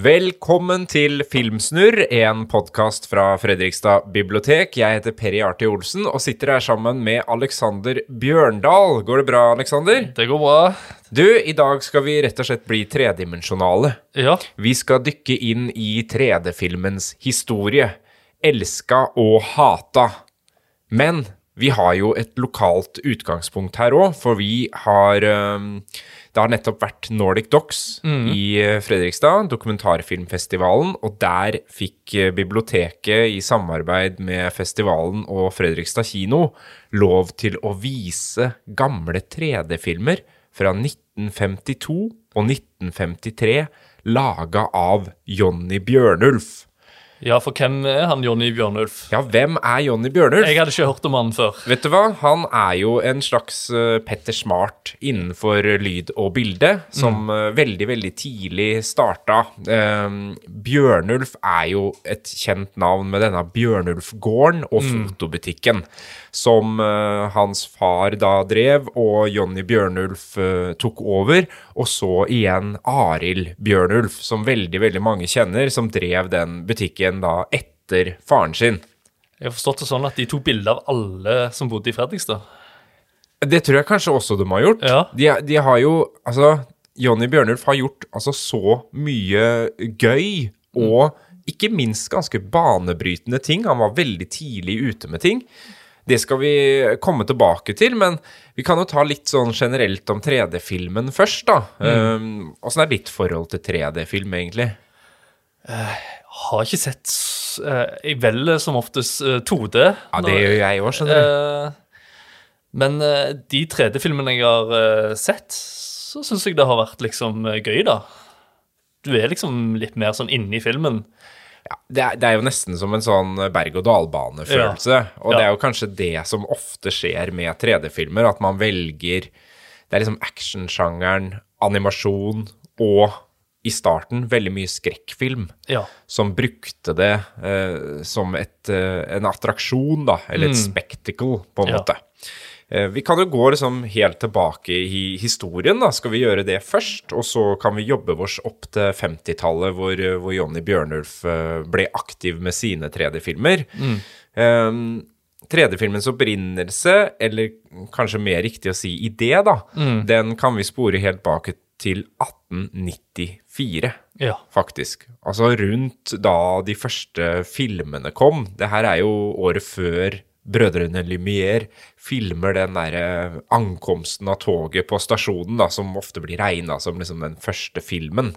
Velkommen til Filmsnurr, en podkast fra Fredrikstad bibliotek. Jeg heter Perry Arti Olsen og sitter her sammen med Alexander Bjørndal. Går det bra, Alexander? Det går bra. Du, i dag skal vi rett og slett bli tredimensjonale. Ja. Vi skal dykke inn i 3D-filmens historie. Elska og hata. Men vi har jo et lokalt utgangspunkt her òg, for vi har Det har nettopp vært Nordic Docs i eh, Fredrikstad, dokumentarfilmfestivalen, og der fikk eh, biblioteket i samarbeid med festivalen og Fredrikstad kino lov til å vise gamle 3D-filmer fra 1952 og 1953 laga av Jonny Bjørnulf. Ja, for hvem er han Jonny Bjørnulf? Ja, hvem er Jonny Bjørnulf? Jeg hadde ikke hørt om han før. Vet du hva? Han er jo en slags eh, Petter Smart innenfor lyd og bilde, som mm. veldig, veldig tidlig starta. Um, Bjørnulf er jo et kjent navn med denne Bjørnulfgården og fotobutikken, som uh, hans far da drev, og Jonny Bjørnulf uh, tok over. Og så igjen Arild Bjørnulf, som veldig, veldig mange kjenner, som drev den butikken da etter faren sin. Jeg har forstått det sånn at de tok bilde av alle som bodde i Fredrikstad. Det tror jeg kanskje også de har gjort. Ja. De, de har jo Altså, Jonny Bjørnulf har gjort altså så mye gøy og ikke minst ganske banebrytende ting. Han var veldig tidlig ute med ting. Det skal vi komme tilbake til, men vi kan jo ta litt sånn generelt om 3D-filmen først, da. Um, er ditt forhold til 3D-film, egentlig? Har ikke sett Jeg velger som oftest uh, 2D. Ja, det gjør jeg òg, skjønner du. Eh, men eh, de 3D-filmene jeg har eh, sett, så syns jeg det har vært liksom eh, gøy, da. Du er liksom litt mer sånn inne i filmen. Ja, det, er, det er jo nesten som en sånn berg-og-dal-bane-følelse. Og det er jo kanskje det som ofte skjer med 3D-filmer, at man velger Det er liksom actionsjangeren, animasjon og i starten veldig mye skrekkfilm. Ja. Som brukte det eh, som et, eh, en attraksjon, da, eller et spectacle, på en Ja. måte. Eh, Vi kan jo gå liksom helt tilbake i historien, da. Skal vi gjøre det først? Og så kan vi jobbe oss opp til 50-tallet, hvor, hvor Jonny Bjørnulf eh, ble aktiv med sine 3D-filmer. Eh, 3D-filmens opprinnelse, eller kanskje mer riktig å si idé, da, den kan vi spore helt bak til 1894 Ja. faktisk. Altså rundt da de første filmene kom. Det her er jo året før Brødrene Lumière filmer den derre ankomsten av toget på stasjonen, da, som ofte blir regna som liksom den første filmen.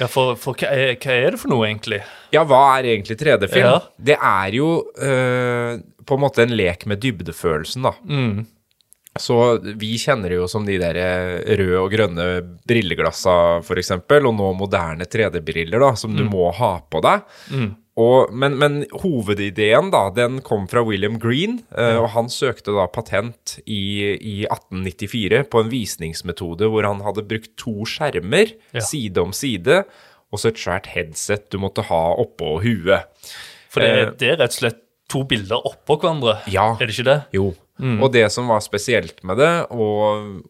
ja for, for hva, er, hva er det for noe, egentlig? Ja, hva er egentlig 3D-film? Ja. Det er jo øh, på en måte en lek med dybdefølelsen, da. Så vi kjenner det jo som de der røde og grønne brilleglassene, eksempel, og nå moderne 3D-briller, da, som du må ha på deg. Og, men, men hovedideen, da, den kom fra William Green, mm. og han søkte da patent i, i 1894 på en visningsmetode hvor han hadde brukt to skjermer, Ja. side om side, og så et svært headset du måtte ha oppå huet. For det, Eh. det er rett og slett to bilder oppå hverandre. Ja. Er det ikke det? Jo. Og det som var spesielt med det, og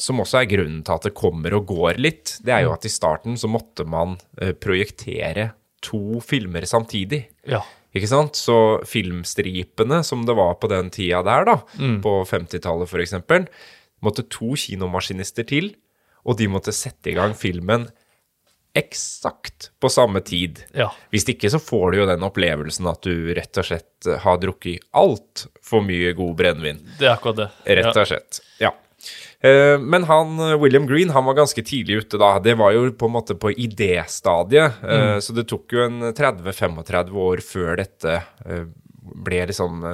som også er grunnen til at det kommer og går litt, det er jo at i starten så måtte man eh, projektere to filmer samtidig. Ja. Ikke sant? Så filmstripene som det var på den tida der, da, på 50-tallet f.eks., måtte to kinomaskinister til, og de måtte sette i gang filmen eksakt på samme tid. Ja. Hvis ikke så får du jo den opplevelsen at du rett og slett har drukket altfor mye god brennevin. Det er akkurat det. Rett og slett. Ja. Eh, Men han, eh, William Green han var ganske tidlig ute da. Det var jo på en måte på idéstadiet. Mm. Så det tok jo en 30-35 år før dette eh, ble liksom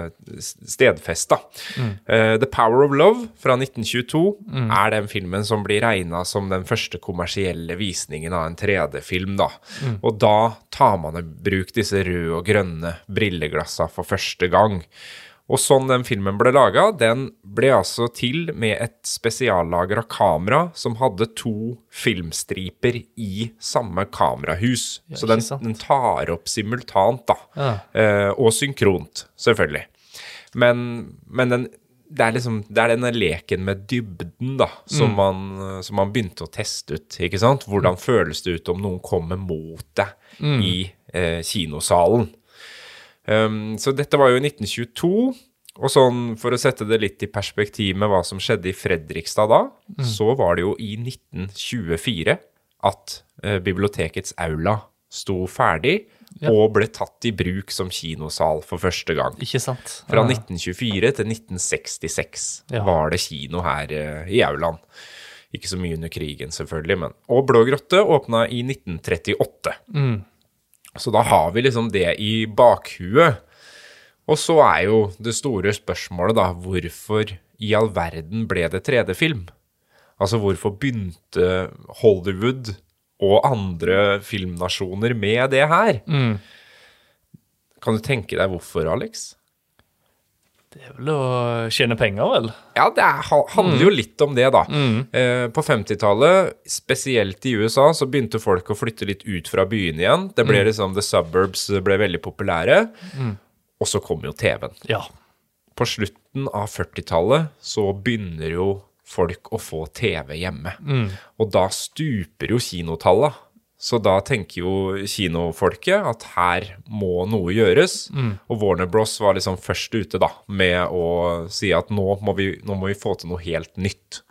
stedfesta. Mm. Uh, The Power of Love fra 1922 er den filmen som blir regna som den første kommersielle visningen av en 3D-film. da. Og da tar man i bruk disse røde og grønne brilleglassene for første gang. Og sånn den filmen ble laga, den ble altså til med et spesiallagra kamera som hadde to filmstriper i samme kamerahus. Så den, den tar opp simultant, da. Ja. Eh, og synkront, selvfølgelig. Men, men den det er liksom Det er denne leken med dybden, da, som, man, som man begynte å teste ut. ikke sant? Hvordan føles det ut om noen kommer mot deg i eh, kinosalen? Um, så dette var jo i 1922. Og sånn, for å sette det litt i perspektiv med hva som skjedde i Fredrikstad da, så var det jo i 1924 at eh, bibliotekets aula sto ferdig Ja. og ble tatt i bruk som kinosal for første gang. Ikke sant? Fra Ja. 1924 til 1966 Ja. var det kino her eh, i aulaen. Ikke så mye under krigen, selvfølgelig, men Og Blå grotte åpna i 1938. Mm. Så da har vi liksom det i bakhuet. Og så er jo det store spørsmålet, da, hvorfor i all verden ble det 3D-film? Altså hvorfor begynte Hollywood og andre filmnasjoner med det her? Mm. Kan du tenke deg hvorfor, Alex? Det er vel å tjene penger, vel? Ja, det er, handler handler jo litt om det, da. Eh, på 50-tallet, spesielt i USA, så begynte folk å flytte litt ut fra byene igjen. Det ble liksom, The suburbs ble veldig populære. Og så kom jo TV-en. Ja. På slutten av 40-tallet så begynner jo folk å få TV hjemme. Og da stuper jo kinotalla. Så da tenker jo kinofolket at her må noe gjøres. Og Warner Bros var liksom først ute da med å si at nå må vi, nå må vi få til noe helt nytt.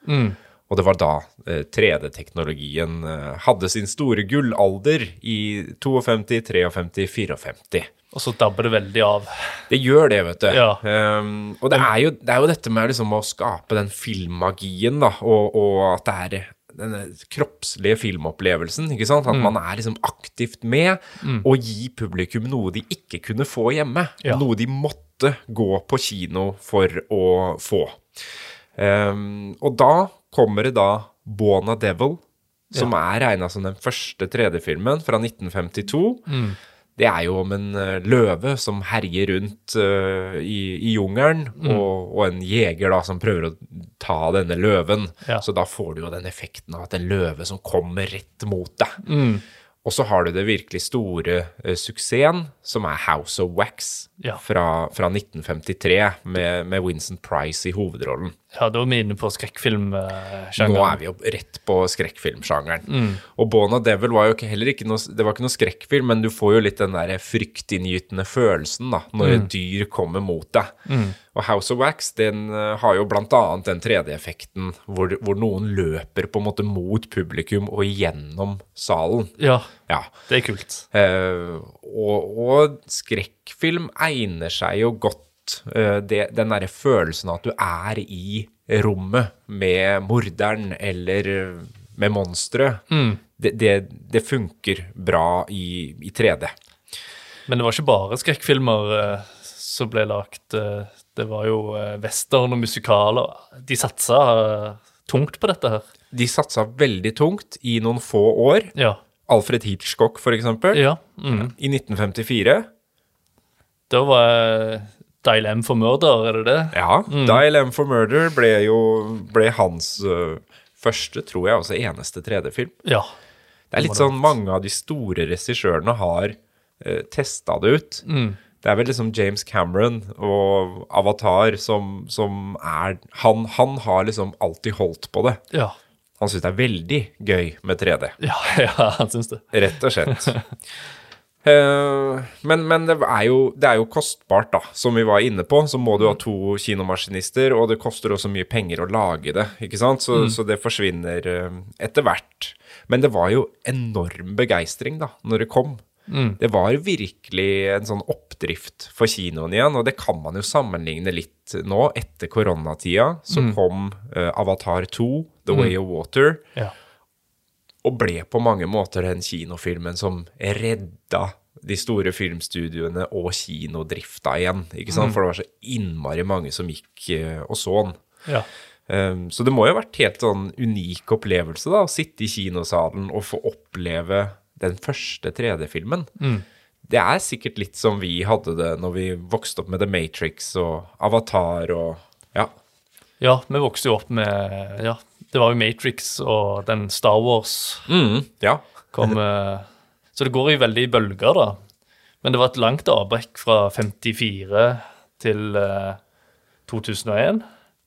Og det var da eh, 3D-teknologien eh, hadde sin store gullalder i 52, 53, 54. Og så dabber det veldig av. Det gjør det, vet du. Ja. Um, og det er, jo, det er jo dette med liksom å skape den filmmagien, da, og, og at det er denne kroppslige filmopplevelsen, ikke sant? Mm. At man er liksom aktivt med, og gi publikum noe de ikke kunne få hjemme. Ja. Noe de måtte gå på kino for å få. Um, og da kommer det da Bona Devil, som er regna som den første 3D-filmen fra 1952. Det er jo om en eh, løve som herjer rundt uh, i, i jungelen, og, og en jeger da som prøver å ta denne løven. Ja. Så da får du jo den effekten av at en løve som kommer rett mot deg. Og så har du det virkelig store uh, suksessen, som er House of Wax Ja. fra, fra 1953, med, med Vincent Price i hovedrollen. Ja, da er vi inne på skrekkfilmsjangeren. Nå er vi jo rett på skrekkfilmsjangeren. Og Bona Devil var jo heller ikke noe, det var ikke noe skrekkfilm, men du får jo litt den der fryktinngytende følelsen da, når et dyr kommer mot deg. Og House of Wax den eh, har jo annet den 3D-effekten hvor, hvor noen løper på en måte mot publikum og gjennom salen. Ja, Ja. det er kult. Uh, og, og skrekkfilm egner seg jo godt. Eh, det, den derre følelsen av at du er i rommet med morderen eller med monsteret. Det, det, det funker bra i, i 3D. Men det var ikke bare skrekkfilmer eh, som ble lagt. eh, det var jo eh, western og musikaler. De satsa eh, tungt på dette her. De satsa veldig tungt i noen få år. Ja. Alfred Hitchcock, for eksempel, ja. Mm. i 1954. Da var eh, Dial M for murder, er det det? Ja, Dial M for Murder ble jo ble hans uh, første, tror jeg, også eneste 3D-film. Ja. Det er litt sånn mange av de store regissørene har uh, testa det ut. Det er vel liksom James Cameron og Avatar som, som er han, han har liksom alltid holdt på det. Ja. Han syns det er veldig gøy med 3D, Ja, ja han syns det. rett og slett. Eh, men men det, er jo, det er jo kostbart, da. Som vi var inne på, så må du ha to kinomaskinister, og det koster også mye penger å lage det, ikke sant? Så, så det forsvinner eh, etter hvert. Men det var jo enorm begeistring, da, når det kom. Det var virkelig en sånn oppdrift for kinoen igjen, og det kan man jo sammenligne litt nå. Etter koronatida så kom uh, Avatar 2, The Way of Water Ja. Og ble på mange måter den kinofilmen som redda de store filmstudioene og kinodrifta igjen. ikke sant? For det var så innmari mange som gikk eh, og så den. ja. Um, så det må jo ha vært helt sånn unik opplevelse da, å sitte i kinosalen og få oppleve den første 3D-filmen. Det er sikkert litt som vi hadde det når vi vokste opp med The Matrix og Avatar og ja. vi vokste jo opp med Ja, det var jo Matrix og den Star Wars Mm, ja. kom eh, Så det går i veldig bølger, da. Men det var et langt avbrekk fra 54 til eh, 2001.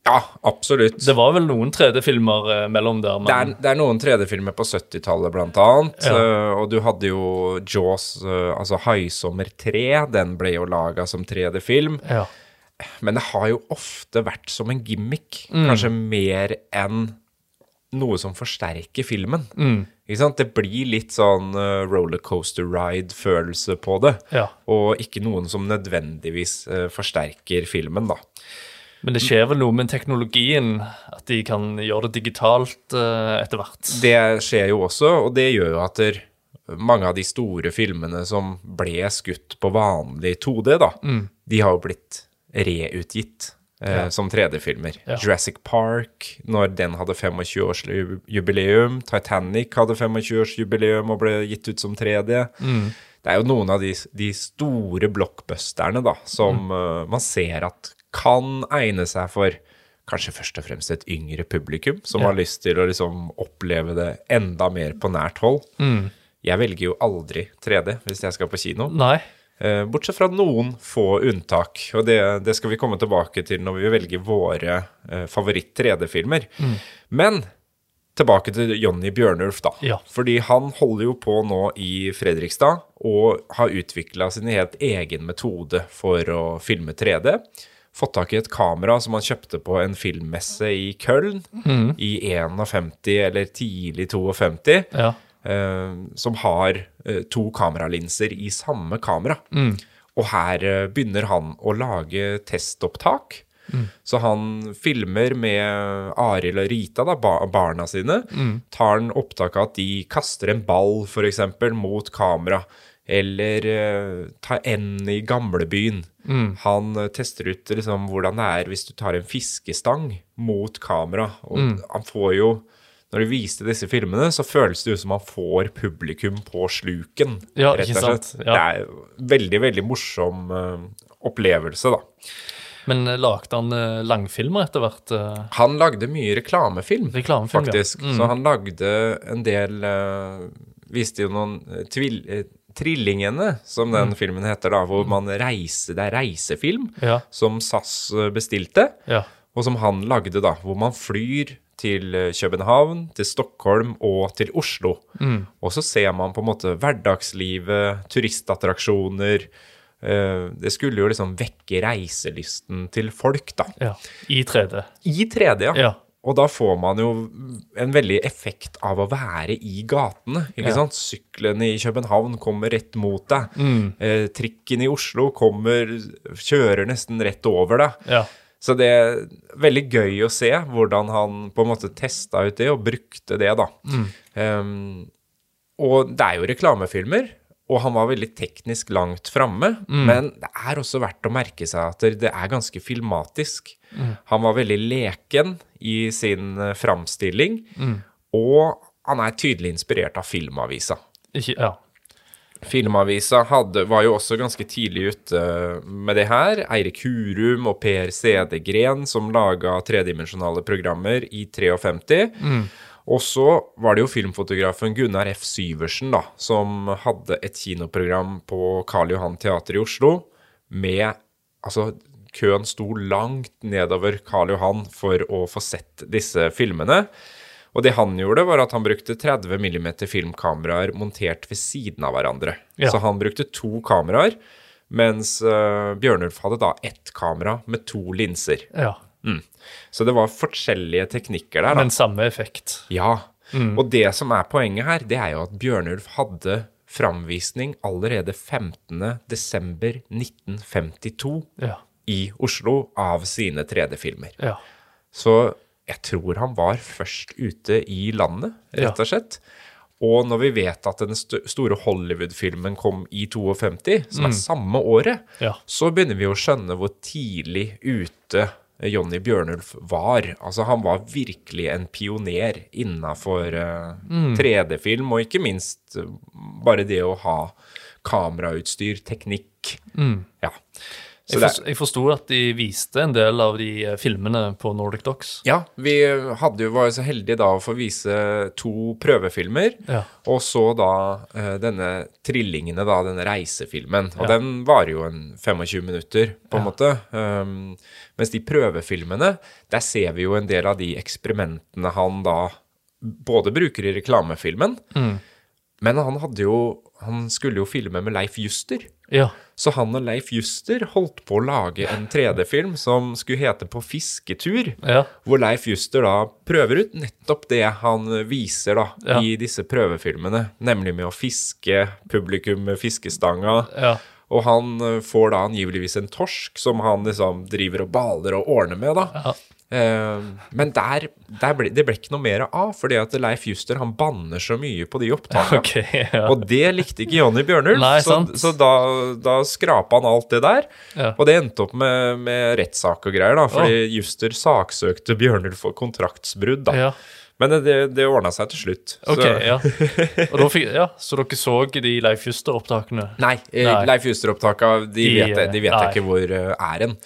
Ja, absolutt. Det var vel noen 3D-filmer eh, mellom der, Det er, det er noen 3D-filmer på 70-tallet, blant annet. Ja. Uh, og du hadde jo Jaws, uh, altså Haisommer 3. Den ble jo laga som 3D-film. ja. Men det har jo ofte vært som en gimmick. Mm. Kanskje mer enn noe som forsterker filmen. Mm. Ikke sant? Det blir litt sånn uh, rollercoaster ride-følelse på det. ja. Og ikke noen som nødvendigvis eh, forsterker filmen, da. Men det skjer vel noe med teknologien, at de kan gjøre det digitalt eh, etter hvert. Det skjer jo også, og det gjør jo at der, mange av de store filmene som ble skutt på vanlig 2D, da, de har jo blitt reutgitt eh, Ja. som 3D-filmer. Ja. Jurassic Park, når den hadde 25-årsjubileum, Titanic hadde 25-årsjubileum og ble gitt ut som 3D. Det er jo noen av de, de store blockbusterne da, som eh, man ser at kan egne seg for kanskje først og fremst et yngre publikum som Ja. har lyst til å liksom oppleve det enda mer på nært hold. Jeg velger jo aldri 3D hvis jeg skal på kino. Nei. Eh, bortsett fra noen få unntak, og det, det skal vi komme tilbake til når vi velger våre eh, favoritt-3D-filmer. Men tilbake til Jonny Bjørnulf, da. Ja. Fordi han holder jo på nå i Fredrikstad og har utvikla sin helt egen metode for å filme 3D. Fått tak i et kamera som han kjøpte på en filmmesse i Köln i 51 eller tidlig 52 Ja. Eh, som har eh, to kameralinser i samme kamera. Og her eh, begynner han å lage testopptak. Så han filmer med Arild og Rita, da, barna sine. Tar han opptak av at de kaster en ball, f.eks., mot kamera. Eller uh, tar en i gamlebyen. Han uh, tester ut liksom, hvordan det er hvis du tar en fiskestang mot kamera. Og han får jo når de viste disse filmene, så føles det ut som man får publikum på sluken. Ja, rett og slett. Ja. Det er en veldig, veldig morsom eh, opplevelse, da. Men eh, lagde han eh, langfilmer etter hvert? Han lagde mye reklamefilm, Reklamefilm, ja. faktisk. Så han lagde en del Viste jo noen tvil... Trillingene, som den filmen heter, da, hvor man reiser Det er reisefilm Ja. som SAS bestilte. Ja. og som han lagde, da, hvor man flyr til eh, København, til Stockholm og til Oslo. Og så ser man på en måte hverdagslivet, turistattraksjoner. eh, Det skulle jo liksom vekke reiselysten til folk, da. ja. I 3D. I 3D, ja. Ja. Og da får man jo en veldig effekt av å være i gatene. ikke Ja. sant? Syklene i København kommer rett mot deg. Mm. Eh, trikken i Oslo kommer, kjører nesten rett over deg. Ja. Så det er veldig gøy å se hvordan han på en måte testa ut det og brukte det, da. Um, og det er jo reklamefilmer, og han var veldig teknisk langt framme. Men det er også verdt å merke seg at det er ganske filmatisk. Han var veldig leken i sin eh, framstilling, og han er tydelig inspirert av Filmavisa. Ikke, ja. Filmavisa hadde, var jo også ganske tidlig ute med det her. Eirik Hurum og Per Cedegren som laga tredimensjonale programmer i 53. Og så var det jo filmfotografen Gunnar F. Syversen da, som hadde et kinoprogram på Karl Johan Teater i Oslo med Altså, køen sto langt nedover Karl Johan for å få sett disse filmene. Og det han gjorde, var at han brukte 30 mm filmkameraer montert ved siden av hverandre. Ja. Så han brukte to kameraer, mens uh, Bjørnulf hadde da ett kamera med to linser. ja. Så det var forskjellige teknikker der, da. Men samme effekt. Ja. Og det som er poenget her, det er jo at Bjørnulf hadde framvisning allerede 15. desember 1952 Ja. i Oslo av sine 3D-filmer. Ja. Så jeg tror han var først ute i landet, rett og slett. Og når vi vet at den st store Hollywood-filmen kom i 52, som er samme året, Ja. så begynner vi å skjønne hvor tidlig ute Jonny Bjørnulf var. Altså, han var virkelig en pioner innafor 3D-film, og ikke minst eh, bare det å ha kamerautstyr, teknikk. Ja. Så Jeg, forsto at de viste en del av de eh, filmene på Nordic Docs. ja, vi hadde jo, var jo så heldige da å få vise to prøvefilmer, Ja. og så da eh, denne Trillingene, da, denne reisefilmen. Og Ja. den varer jo en 25 minutter, på en Ja. måte. Um, mens de prøvefilmene, der ser vi jo en del av de eksperimentene han da både bruker i reklamefilmen, Mm. men han hadde jo Han skulle jo filme med Leif Juster. Ja. Så han og Leif Juster holdt på å lage en 3D-film som skulle hete På fisketur. ja. Hvor Leif Juster da prøver ut nettopp det han viser da Ja. i disse prøvefilmene. Nemlig med å fiske publikum med fiskestanga. ja. Og han får da angiveligvis en torsk som han liksom driver og baler og ordner med, da. Ja. Eh, men der, der ble, det ble ikke noe mer av, fordi at Leif Juster han banner så mye på de opptakene. Okay, ja. Og det likte ikke Jonny Bjørnulf, Nei, så, så da, da skrapa han alt det der. Ja. Og det endte opp med, med rettssak og greier, da, fordi Juster saksøkte Bjørnulf for kontraktsbrudd. da. ja. Men det, det ordna seg til slutt. Ok, så, ja. Og da fikk, ja. Så dere så de Leif Juster-opptakene? Nei, eh, Nei. Leif Juster-opptaka, de, De, vet, de vet jeg ikke hvor eh, er hen.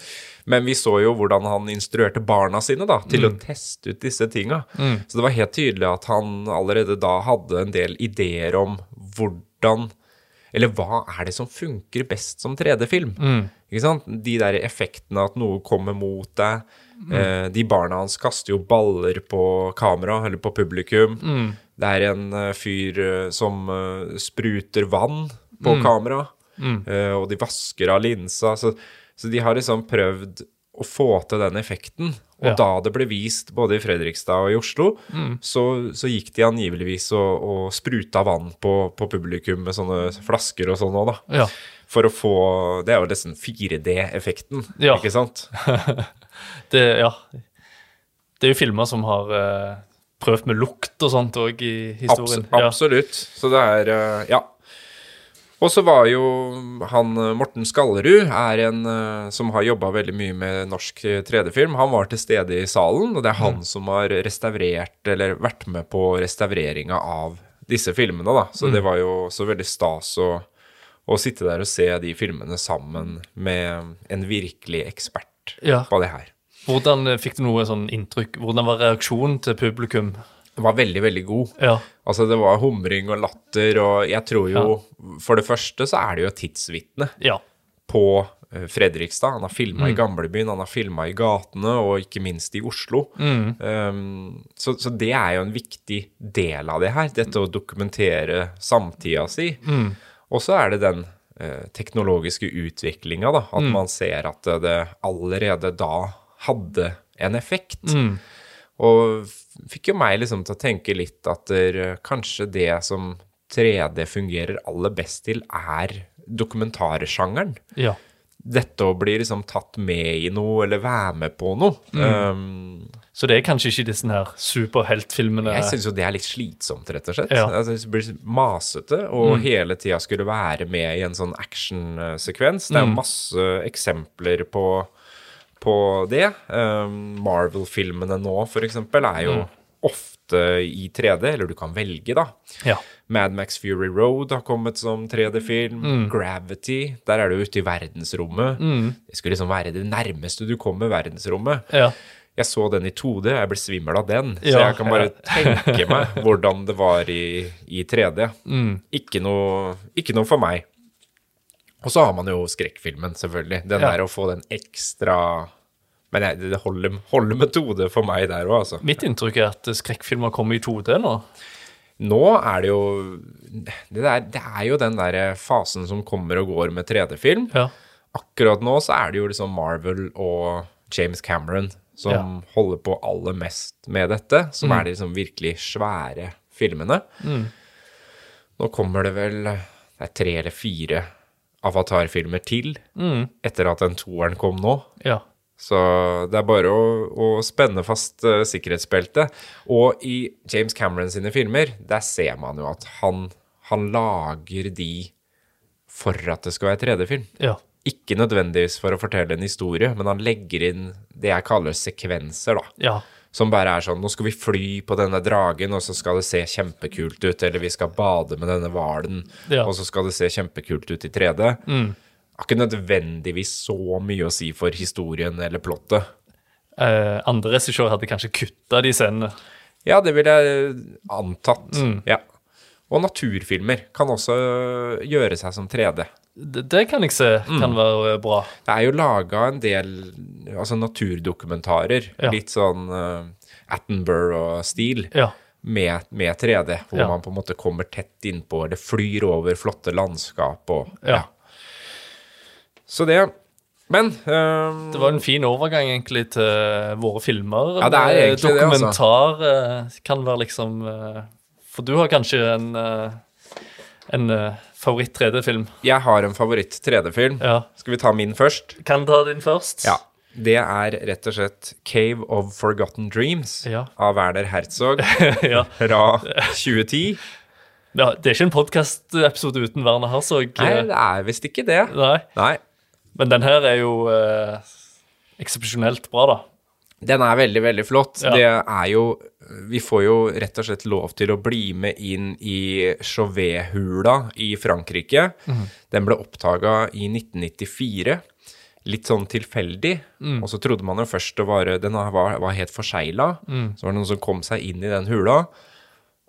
Men vi så jo hvordan han instruerte barna sine da, til Mm. å teste ut disse tinga. Så det var helt tydelig at han allerede da hadde en del ideer om hvordan Eller hva er det som funker best som 3D-film? Mm. Ikke sant? De der effektene at noe kommer mot deg. Mm. Eh, de barna hans kaster jo baller på kamera, eller på publikum. Mm. Det er en eh, fyr eh, som spruter vann på Mm. kamera, eh, og de vasker av linsa. Så, så de har liksom prøvd å få til den effekten. Og Ja. da det ble vist både i Fredrikstad og i Oslo, Mm. så, så gikk de angiveligvis og, og spruta vann på, på publikum med sånne flasker og sånn òg, da. Ja. For å få Det er jo nesten 4D-effekten, Ja. ikke sant? Det, ja. det er jo filmer som har uh, prøvd med lukt og sånt òg i historien. Abs absolutt. Så det er uh, Ja. Og så var jo han eh, Morten Skallerud er en eh, som har jobba veldig mye med norsk eh, 3D-film. Han var til stede i salen, og det er han som har restaurert, eller vært med på restaureringa av disse filmene, da. Så det var jo så veldig stas å, å sitte der og se de filmene sammen med en virkelig ekspert Ja. på det her. Hvordan eh, fikk du noe sånn inntrykk? Hvordan var reaksjonen til publikum? Var veldig, veldig god. Ja. Altså, det var humring og latter, og jeg tror jo For det første så er det jo tidsvitne Ja. på eh, Fredrikstad. Han har filma Mm. i gamlebyen, han har filma i gatene, og ikke minst i Oslo. Mm. Um, så, så det er jo en viktig del av det her, dette å dokumentere samtida si. Mm. Og så er det den eh, teknologiske utviklinga, da. At Mm. man ser at det allerede da hadde en effekt. Mm. Og fikk jo meg liksom til å tenke litt at der, kanskje det som 3D fungerer aller best til, er dokumentarsjangeren. ja. Dette å bli liksom tatt med i noe, eller være med på noe. Mm. Um, Så det er kanskje ikke disse her superheltfilmene jeg syns jo det er litt slitsomt, rett og slett. Ja. Mm. Altså, det blir masete, og hele tida skulle være med i en sånn actionsekvens. Det er Mm. masse eksempler på, på det. Um, Marvel-filmene nå, eksempel, er jo Mm. ofte i 3D, eller du kan velge, da. Ja. Mad Max Fury Road har kommet som 3D-film. Mm. Gravity, der er du ute i verdensrommet. Det skulle liksom være det nærmeste du kommer verdensrommet. ja. Jeg så den i 2D, jeg ble svimmel av den. Så Ja, jeg kan bare tenke meg hvordan det var i, i 3D. Mm. Ikke, noe, ikke noe for meg. Og så har man jo skrekkfilmen, selvfølgelig. Den Ja. der å få den ekstra Men jeg, det holder, holder med 2D for meg der òg, altså. Mitt inntrykk er at skrekkfilmer kommer i 2D nå. Nå er det jo Det, der, det er jo den der fasen som kommer og går med 3D-film. Ja. Akkurat nå så er det jo liksom Marvel og James Cameron som Ja. Mm. holder på aller mest med dette, som er de liksom virkelig svære filmene. Nå kommer det vel det er tre eller fire Avatar-filmer til Mm. etter at den toeren kom nå. Ja. Så det er bare å, å spenne fast uh, sikkerhetsbeltet. Og i James Cameron sine filmer, der ser man jo at han, han lager de for at det skal være 3D-film. Ja. Ikke nødvendigvis for å fortelle en historie, men han legger inn det jeg kaller sekvenser, da. Ja. Som bare er sånn Nå skal vi fly på denne dragen, og så skal det se kjempekult ut. Eller vi skal bade med denne hvalen, Ja. og så skal det se kjempekult ut i 3D. har ikke nødvendigvis så mye å si for historien eller plottet. Eh, andre regissører hadde kanskje kutta de scenene. Ja, det ville jeg antatt. Ja. Og naturfilmer kan også gjøre seg som 3D. Det, det kan jeg se kan være bra. Det er jo laga en del altså naturdokumentarer, Ja. litt sånn uh, Attenborough-stil, Ja. med, med 3D, hvor Ja. man på en måte kommer tett innpå, eller flyr over flotte landskap og Ja. Så det Men um, Det var en fin overgang egentlig til våre filmer. Ja, det er egentlig egentlig det, altså. Dokumentar eh, kan være liksom eh, For du har kanskje en, eh, en eh, favoritt 3D-film. jeg har en favoritt 3D-film. Ja. Skal vi ta min først? Kan ta din først? Ja. Det er rett og slett Cave of Forgotten Dreams Ja. av Werner Herzog ja. fra 2010. Ja, Det er ikke en podkastepisode uten Werner Herzog. Nei, eh, det er visst ikke det. Nei. Nei. Men den her er jo eh, eksepsjonelt bra, da. Den er veldig, veldig flott. Ja. Det er jo Vi får jo rett og slett lov til å bli med inn i Chauvet-hula i Frankrike. Mm. Den ble oppdaga i 1994. Litt sånn tilfeldig. Mm. Og så trodde man jo først det var Den var, var helt forsegla. Mm. Så var det noen som kom seg inn i den hula.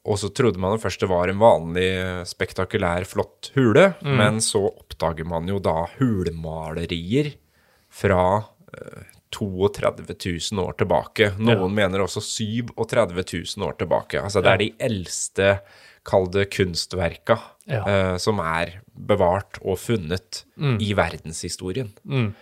Og så trodde man jo først det var en vanlig, spektakulær, flott hule. Mm. Men så oppdager man jo da hulemalerier fra eh, 32 000 år tilbake. Noen mener også 37 000 år tilbake. Altså det er de eldste, kall det kunstverka, Ja. uh, som er bevart og funnet i verdenshistorien. Mm.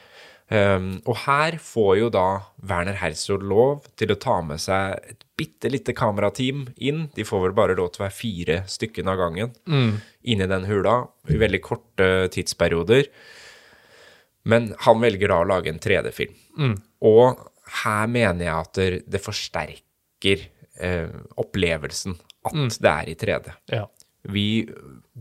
Um, og her får jo da Werner Herzog lov til å ta med seg et bitte lite kamerateam inn. De får vel bare lov til å være fire stykken av gangen inn i den hula i veldig korte tidsperioder. Men han velger da å lage en 3D-film. Og her mener jeg at det, forsterker eh, opplevelsen at det er i 3D. Ja. Vi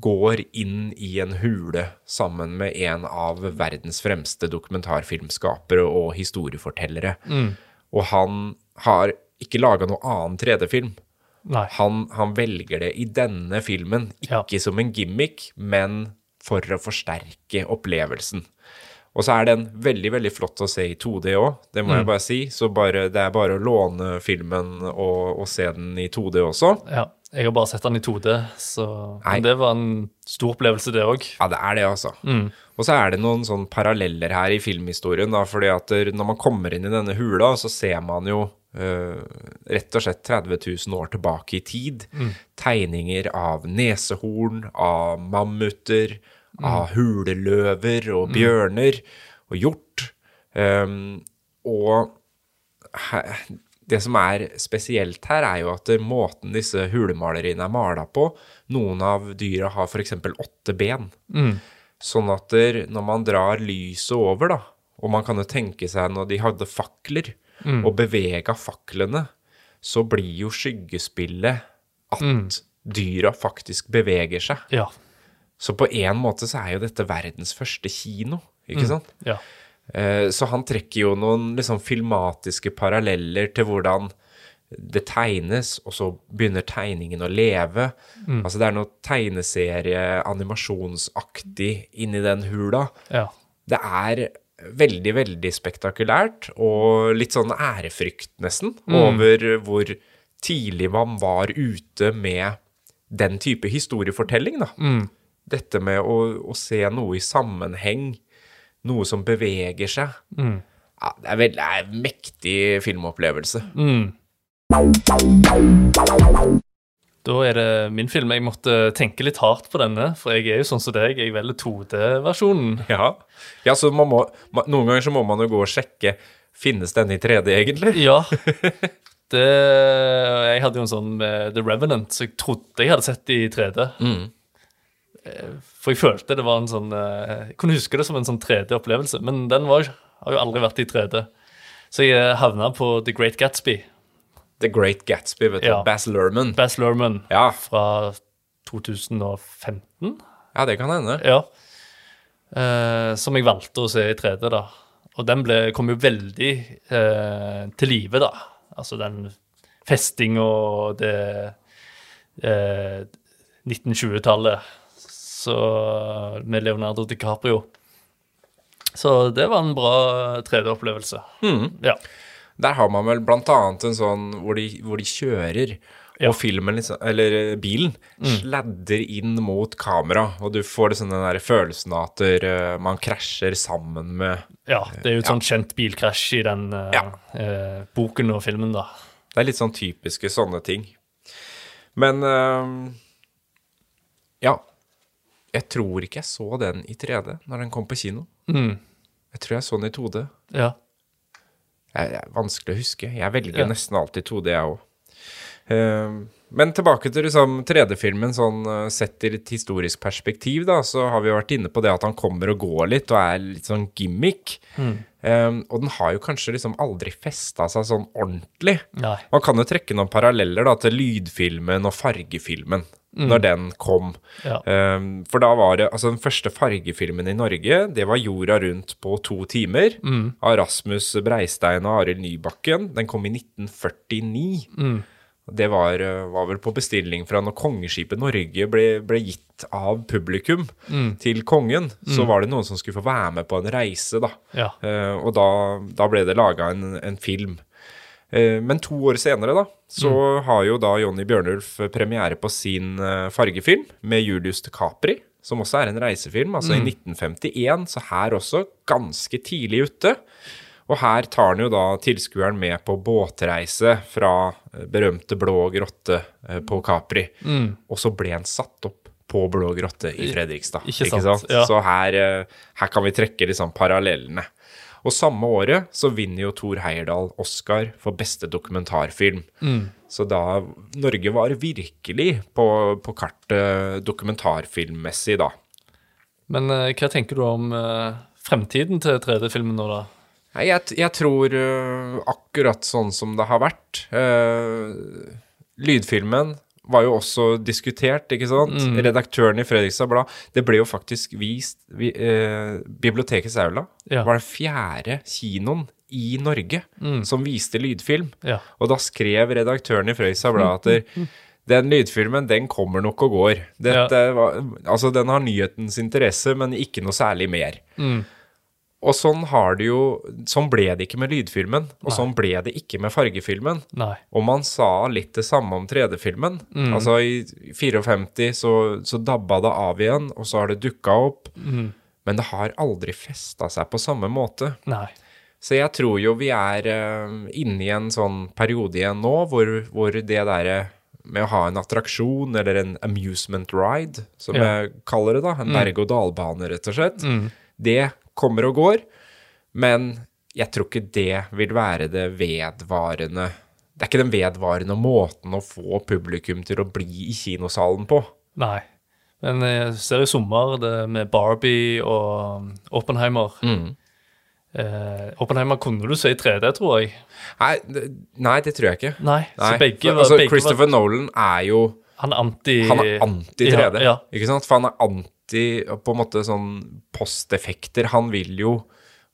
går inn i en hule sammen med en av verdens fremste dokumentarfilmskapere og historiefortellere. Og han har ikke laga noe annen 3D-film. Han, han velger det i denne filmen, Ja. ikke som en gimmick, men for å forsterke opplevelsen. Og så er den veldig veldig flott å se i 2D òg, det må jeg bare si. Så bare, det er bare å låne filmen og, og se den i 2D også. Ja. Jeg har bare sett den i 2D, så. Men det var en stor opplevelse, det òg. Ja, det er det, altså. Og så er det noen sånn paralleller her i filmhistorien, da, fordi at når man kommer inn i denne hula, så ser man jo Uh, rett og slett 30 000 år tilbake i tid. Tegninger av nesehorn, av mammuter, av huleløver og bjørner og hjort. Um, og det som er spesielt her, er jo at måten disse hulemaleriene er mala på Noen av dyra har f.eks. åtte ben. Sånn at når man drar lyset over, da, og man kan jo tenke seg når de hadde fakler, og bevega faklene, så blir jo skyggespillet at dyra faktisk beveger seg. Ja. Så på en måte så er jo dette verdens første kino, ikke sant? ja. Eh, Så han trekker jo noen liksom filmatiske paralleller til hvordan det tegnes, og så begynner tegningen å leve. Altså det er noe tegneserie, animasjonsaktig inni den hula. ja. Det er veldig, veldig spektakulært, og litt sånn ærefrykt nesten, over hvor tidlig man var ute med den type historiefortelling, da. Dette med å, å se noe i sammenheng, noe som beveger seg. Ja, det er, veldig, det er en mektig filmopplevelse. Da er det min film. Jeg måtte tenke litt hardt på denne, for jeg er jo sånn som deg. Jeg velger 2D-versjonen. Ja, ja så man må, noen ganger så må man jo gå og sjekke Finnes denne i 3D, egentlig? Ja. Det, jeg hadde jo en sånn med The Revenant, så jeg trodde jeg hadde sett det i 3D. Eh, For jeg følte det var en sånn eh, Jeg kunne huske det som en sånn 3D-opplevelse, men den var, har jo aldri vært i 3D. Så jeg eh, havna på The Great Gatsby. The Great Gatsby, vet du. Ja. Bass Lerman. Bass Lerman Ja. fra 2015. ja, det kan hende. Ja. Eh, som jeg valgte å se i 3D, da. Og den ble, kom jo veldig eh, til live, da. Altså den festinga og det eh, 1920-tallet så med Leonardo DiCaprio. Så det var en bra 3D-opplevelse. Ja. Der har man vel blant annet en sånn hvor de, hvor de kjører, Ja. og filmen, liksom, eller bilen, bilen, sladder inn mot kamera, og du får liksom den der følelsen av at eh, man krasjer sammen med ja. Det er jo et sånt kjent bilkrasj i den eh, Ja. eh, boken og filmen, da. Det er litt sånn typiske sånne ting. Men eh, ja. Jeg tror ikke jeg så den i 3D når den kom på kino. Mm. Jeg tror jeg så den i 2D. Ja. Det er vanskelig å huske. Jeg velger Ja. nesten alltid 2D, jeg òg. men tilbake til liksom 3D-filmen, sånn eh, sett i et historisk perspektiv, da, så har vi jo vært inne på det at han kommer og går litt, og er litt sånn gimmick. Eh, og den har jo kanskje liksom aldri festa seg sånn ordentlig. Nei. Man kan jo trekke noen paralleller da til lydfilmen og fargefilmen, når den kom. Ja. Um, for da var det Altså, den første fargefilmen i Norge, det var Jorda rundt på to timer. Av Rasmus Breistein og Arild Nybakken. Den kom i 1949. Det var, uh, var vel på bestilling fra når kongeskipet Norge ble, ble gitt av publikum til kongen. Så var det noen som skulle få være med på en reise, da. Ja. Uh, og da, da ble det laga en, en film. Eh, men to år senere, da, så har jo da Jonny Bjørnulf premiere på sin eh, fargefilm med Julius de Capri, som også er en reisefilm, altså i 1951, så her også ganske tidlig ute. Og her tar han jo da tilskueren med på båtreise fra eh, berømte Blå grotte på Capri. Og så ble han satt opp på Blå grotte i Fredrikstad. Ikke sant, ja. Så her, her kan vi trekke liksom parallellene. Og samme året så vinner jo Thor Heyerdahl Oscar for beste dokumentarfilm. Så da Norge var virkelig på, på kartet dokumentarfilmmessig da. Men eh, hva tenker du om eh, fremtiden til 3D-filmen nå, da? Nei, jeg, jeg tror øh, akkurat sånn som det har vært. lydfilmen var jo også diskutert, ikke sant? Redaktøren i Fredrikstad Blad Det ble jo faktisk vist vi, eh, Bibliotekets Aula Ja. var den fjerde kinoen i Norge som viste lydfilm. Ja. Og da skrev redaktøren i Fredrikstad Blad at der, den lydfilmen, den kommer nok og går. Dette var, altså, den har nyhetens interesse, men ikke noe særlig mer. Og sånn har det jo Sånn ble det ikke med lydfilmen, og sånn ble det ikke med fargefilmen. Nei. Og man sa litt det samme om 3D-filmen. Altså i 54 så, så dabba det av igjen, og så har det dukka opp. Men det har aldri festa seg på samme måte. Nei. Så jeg tror jo vi er uh, inne i en sånn periode igjen nå hvor, hvor det derre med å ha en attraksjon eller en amusement ride, som Ja. jeg kaller det, da, en berg-og-dal-bane, rett og slett, det kommer og går. Men jeg tror ikke det vil være det vedvarende Det er ikke den vedvarende måten å få publikum til å bli i kinosalen på. Nei. Men jeg ser i sommer det med Barbie og Oppenheimer. Oppenheimer. Eh, Oppenheimer kunne du se i 3D, tror jeg. Nei, nei, det tror jeg ikke. Nei, Nei, begge altså, begge Christopher var Nolan er jo Han er anti-3D, anti-3D, Ja, ja. ikke sant? For han er anti på en måte sånn posteffekter. Han vil jo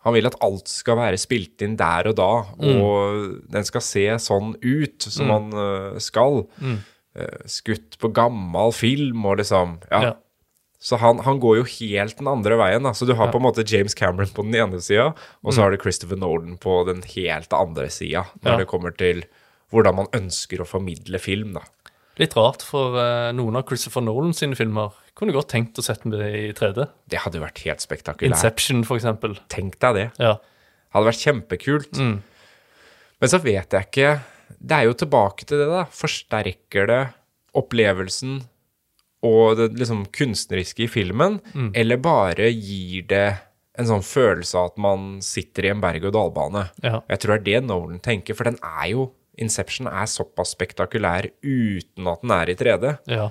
han vil at alt skal være spilt inn der og da, Mm. og den skal se sånn ut som han man skal. Mm. Eh, skutt på gammel film og liksom Ja. Ja. Så han, han går jo helt den andre veien. Da. Så du har på en måte James Cameron på den ene sida, og så har du Christopher Nolan på den helt andre sida, når Mm. Ja. det kommer til hvordan man ønsker å formidle film, da. Litt rart, for eh, noen av Christopher Nolan sine filmer kunne godt tenkt å sette med i 3D. Det hadde vært helt spektakulært. Inception, eksempel. Tenk deg det. Ja. Hadde vært kjempekult. Men så vet jeg ikke Det er jo tilbake til det, da. Forsterker det opplevelsen og det liksom kunstneriske i filmen, eller bare gir det en sånn følelse av at man sitter i en berg-og-dal-bane? Ja. Jeg tror det er det Nolan tenker, for den er jo Inception er såpass spektakulær uten at den er i 3D. Ja.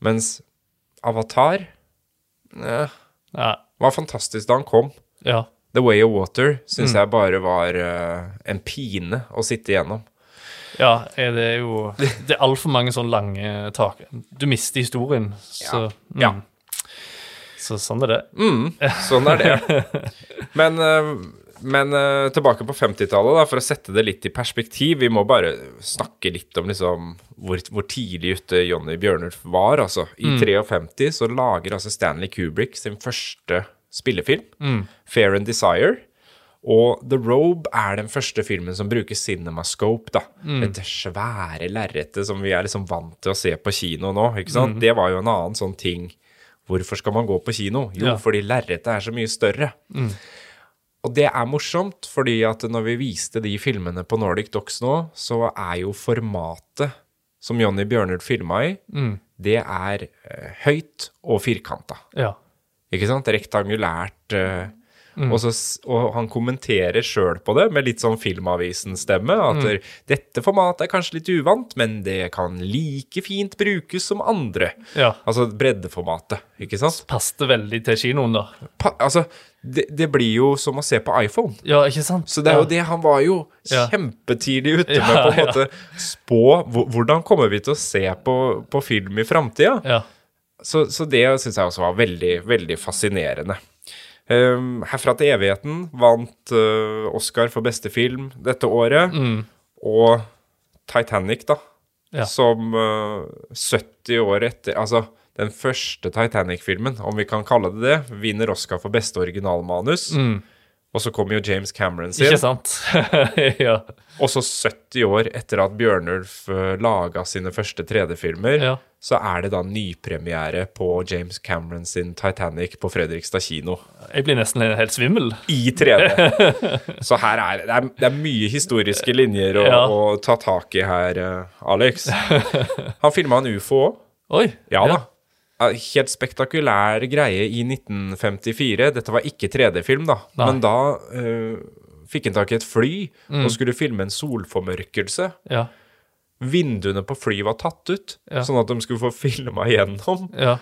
Mens Avatar ja, Ja. var fantastisk da han kom. ja. The Way of Water syns jeg bare var uh, en pine å sitte igjennom. Ja, eh, det er jo Det er altfor mange sånne lange tak. Du mister historien, så mm. Ja. Så sånn er det. Sånn er det. Men, eh, men uh, tilbake på 50-tallet, for å sette det litt i perspektiv. Vi må bare snakke litt om liksom, hvor, hvor tidlig ute Johnny Bjørnulf var. Altså. I 53 så lager altså Stanley Kubrick sin første spillefilm. Fair and Desire. Og The Robe er den første filmen som bruker cinemascope, da. Dette svære lerretet som vi er liksom vant til å se på kino nå, ikke sant. Det var jo en annen sånn ting. Hvorfor skal man gå på kino? Jo, Ja. fordi lerretet er så mye større. Og det er morsomt, fordi at når vi viste de filmene på Nordic Docs nå, så er jo formatet som Jonny Bjørnulf filma i, det er eh, høyt og firkanta. Ja. Ikke sant? Rektangulært. Eh, og, så, og han kommenterer sjøl på det med litt sånn Filmavisen-stemme. At mm. dette formatet er kanskje litt uvant, men det kan like fint brukes som andre. ja. Altså breddeformatet, ikke sant? Passet veldig til kinoen, da. Pa, altså, det, det blir jo som å se på iPhone. Ja, ikke sant? Så det er jo ja. det, han var jo kjempetidlig ute med på en måte spå hvordan kommer vi til å se på, på film i framtida. Ja. Så, så det syns jeg også var veldig, veldig fascinerende. Um, Herfra til evigheten vant uh, Oscar for beste film dette året. Og Titanic, da, Ja. som uh, 70 år etter Altså, den første Titanic-filmen, om vi kan kalle det det, vinner Oscar for beste originalmanus. Og så kommer jo James Cameron sin. Ikke sant? ja. Og så 70 år etter at Bjørnulf uh, laga sine første 3D-filmer, Ja. så er det da nypremiere på James Cameron sin Titanic på Fredrikstad kino. Jeg blir nesten helt svimmel. I 3D. så her er det er, det er mye historiske linjer å, Ja. å ta tak i her, uh, Alex. Han filma en ufo òg. Oi. Ja da. Ja, Helt spektakulær greie i 1954. Dette var ikke 3D-film, da. Nei. Men da uh, fikk han tak i et fly Mm. og skulle filme en solformørkelse. Ja. Vinduene på flyet var tatt ut, Ja. sånn at de skulle få filma igjennom. Ja.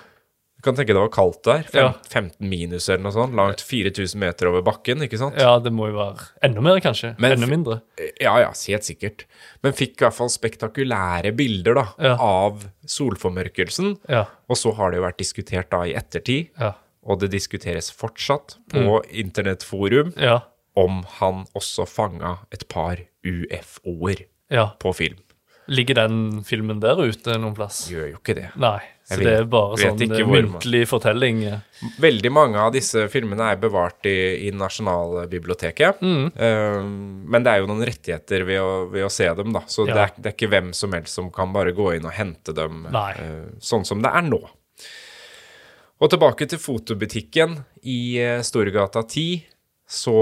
Du kan tenke det var kaldt der. Fem, Ja. 15 minus eller noe sånt. Langt 4000 meter over bakken, ikke sant? ja, det må jo være enda mer, kanskje. Men- enda mindre. Ja, ja, helt sikkert. Men fikk i hvert fall spektakulære bilder da, Ja. av solformørkelsen. Ja. Og så har det jo vært diskutert da i ettertid, Ja. og det diskuteres fortsatt på internettforum, Ja. Om han også fanga et par UFO-er ja. på film. Ligger den filmen der ute noen plass? Gjør jo ikke det. Nei. Så vet, det er bare sånn eh, muntlig fortelling. Veldig mange av disse filmene er bevart i, i Nasjonalbiblioteket. Mm. Um, men det er jo noen rettigheter ved å, ved å se dem, da. Så det, er, det er ikke hvem som helst som kan bare gå inn og hente dem eh, sånn som det er nå. Og tilbake til fotobutikken i eh, Storgata 10, så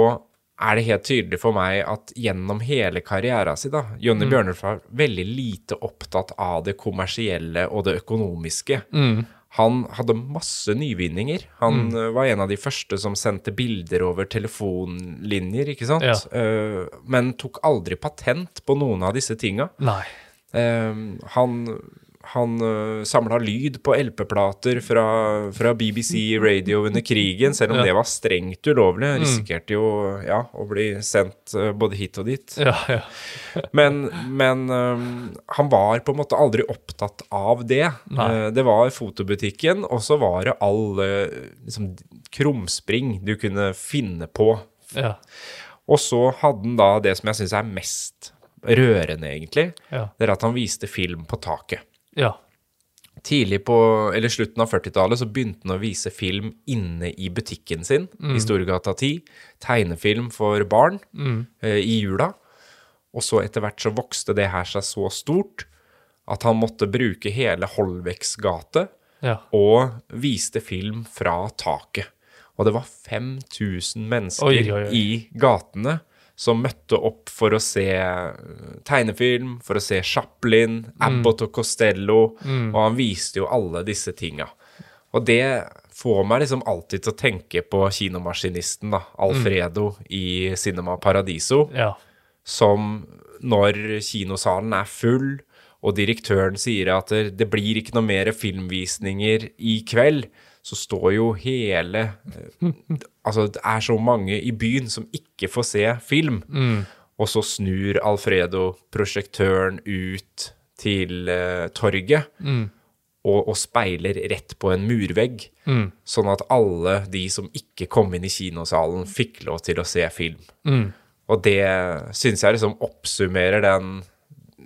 er det helt tydelig for meg at gjennom hele karrieren sin, da Jonny Mm. Bjørnulf var veldig lite opptatt av det kommersielle og det økonomiske. Mm. Han hadde masse nyvinninger. Han mm. var en av de første som sendte bilder over telefonlinjer, ikke sant? Ja. Uh, men tok aldri patent på noen av disse tinga. Eh, han han uh, samla lyd på LP-plater fra, fra BBC Radio under krigen, selv om Ja. det var strengt ulovlig. Han risikerte jo ja, å bli sendt uh, både hit og dit. Ja, ja. Men, men um, han var på en måte aldri opptatt av det. Eh, det var fotobutikken, og så var det alle liksom, krumspring du kunne finne på. ja. Og så hadde han da det som jeg syns er mest rørende, egentlig. Det er at han viste film på taket. Ja. Tidlig på, eller slutten av 40-tallet så begynte han å vise film inne i butikken sin i Storgata 10. Tegnefilm for barn eh, i jula. Og så etter hvert så vokste det her seg så stort at han måtte bruke hele Holbecks gate ja. og viste film fra taket. Og det var 5000 mennesker Oi, oi, oi. i gatene som møtte opp for å se eh, tegnefilm, for å se Chaplin, Abbott og Costello, og han viste jo alle disse tinga. Og det får meg liksom alltid til å tenke på kinomaskinisten, da, Alfredo i Cinema Paradiso ja. som når kinosalen er full, og direktøren sier at det blir ikke noe mer filmvisninger i kveld, så står jo hele eh, Altså, det er så mange i byen som ikke får se film. Og så snur Alfredo prosjektøren ut til uh, torget. Og, og speiler rett på en murvegg, sånn at alle de som ikke kom inn i kinosalen, fikk lov til å se film. Og det syns jeg liksom oppsummerer den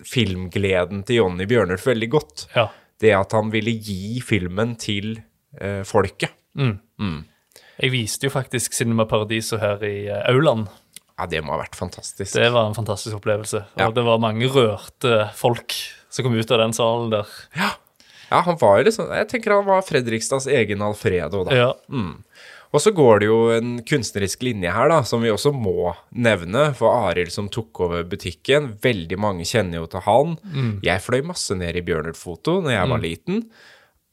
filmgleden til Jonny Bjørnulf veldig godt. ja. Det at han ville gi filmen til eh, folket. Jeg viste jo faktisk Cinema Paradiso her i eh, Auland. Ja, det må ha vært fantastisk. Det var en fantastisk opplevelse. Og Ja. det var mange rørte folk som kom ut av den salen der. Ja. ja, han var jo liksom Jeg tenker han var Fredrikstads egen Alfredo, da. Ja. Og så går det jo en kunstnerisk linje her, da, som vi også må nevne. For Arild som tok over butikken, veldig mange kjenner jo til han. Jeg fløy masse ned i Bjørnert Foto når jeg var liten.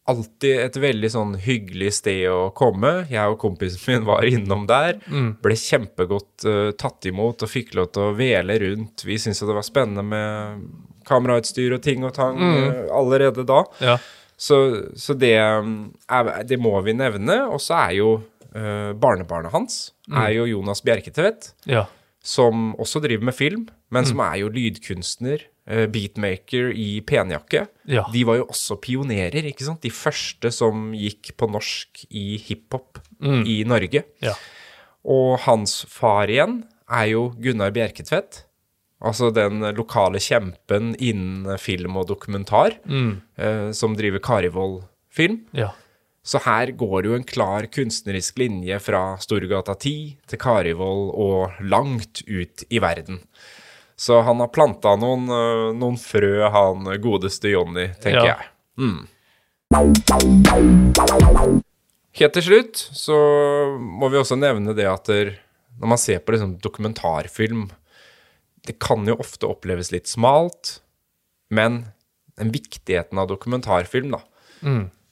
Alltid et veldig sånn hyggelig sted å komme. Jeg og kompisen min var innom der. Ble kjempegodt uh, tatt imot og fikk lov til å vele rundt. Vi syntes det var spennende med kamerautstyr og ting og tang eh, allerede da. ja. Så, så det, um, er, det må vi nevne. Og så er jo uh, barnebarnet hans er jo Jonas Bjerketvedt, ja. som også driver med film, men som er jo lydkunstner, beatmaker i penjakke. Ja. De var jo også pionerer, ikke sant? De første som gikk på norsk i hiphop i Norge. Ja. Og hans far igjen er jo Gunnar Bjerketvedt. Altså den lokale kjempen innen film og dokumentar, eh, som driver Karivoll film. ja. Så her går det jo en klar kunstnerisk linje fra Storgata 10 til Karivoll og langt ut i verden. Så han har planta noen, eh, noen frø, han godeste Jonny, tenker Ja. jeg. Mm. Helt til slutt så må vi også nevne det at der, når man ser på liksom dokumentarfilm Det kan jo ofte oppleves litt smalt, men den viktigheten av dokumentarfilm, da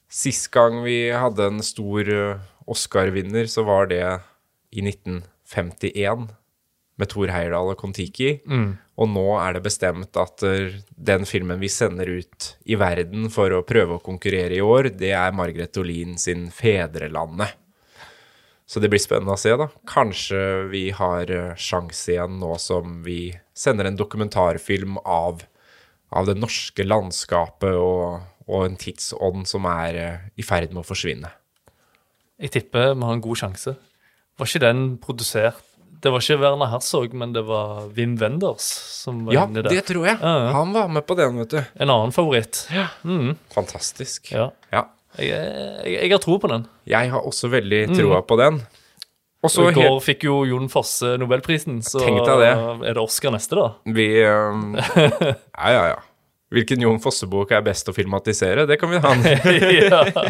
Sist gang vi hadde en stor eh, Oscar-vinner, så var det i 1951 med Thor Heyerdahl og Kon-Tiki. Og nå er det bestemt at eh, den filmen vi sender ut i verden for å prøve å konkurrere i år, det er Margaret Olin sin 'Fedrelandet'. Så det blir spennende å se, da. Kanskje vi har uh, sjanse igjen nå som vi sender en dokumentarfilm av, av det norske landskapet og, og en tidsånd som er eh, i ferd med å forsvinne. Jeg tipper vi har en god sjanse. Var ikke den produsert Det var ikke Werner Herzog, men det var Wim Wenders som var Ja, inni der. det tror jeg. Ja, ja. Han var med på den, vet du. En annen favoritt. Fantastisk. Ja. Ja. Jeg, jeg, jeg har tro på den. Jeg har også veldig troa på den. Og så I går fikk jo Jon Fosse Nobelprisen, så det. er det Oscar neste, da? Vi um, Ja, ja, ja. Hvilken Jon Fosse-bok er best å filmatisere? Det kan vi ha. ja.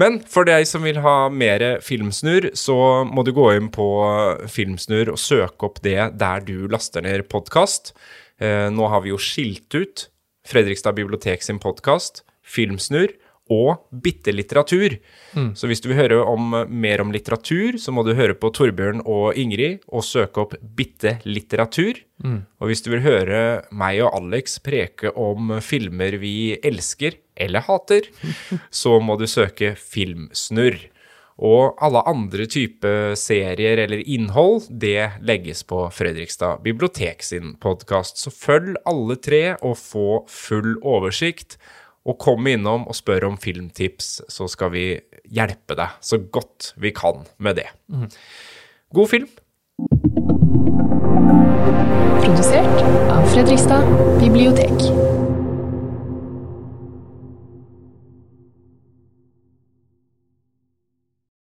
Men for deg som vil ha mer Filmsnurr, så må du gå inn på Filmsnurr og søke opp det der du laster ned podkast. Eh, nå har vi jo skilt ut Fredrikstad bibliotek sin podkast, Filmsnurr og Bitte litteratur. Så hvis du vil høre om, mer om litteratur, så må du høre på Torbjørn og Ingrid og søke opp Bitte litteratur. Og hvis du vil høre meg og Alex preke om filmer vi elsker eller hater, så må du søke Filmsnurr. Og alle andre typer serier eller innhold, det legges på Fredrikstad bibliotek sin podkast. Så følg alle tre og få full oversikt. Og kom innom og spør om filmtips, så skal vi hjelpe deg så godt vi kan med det. God film! Produsert av Fredrikstad bibliotek.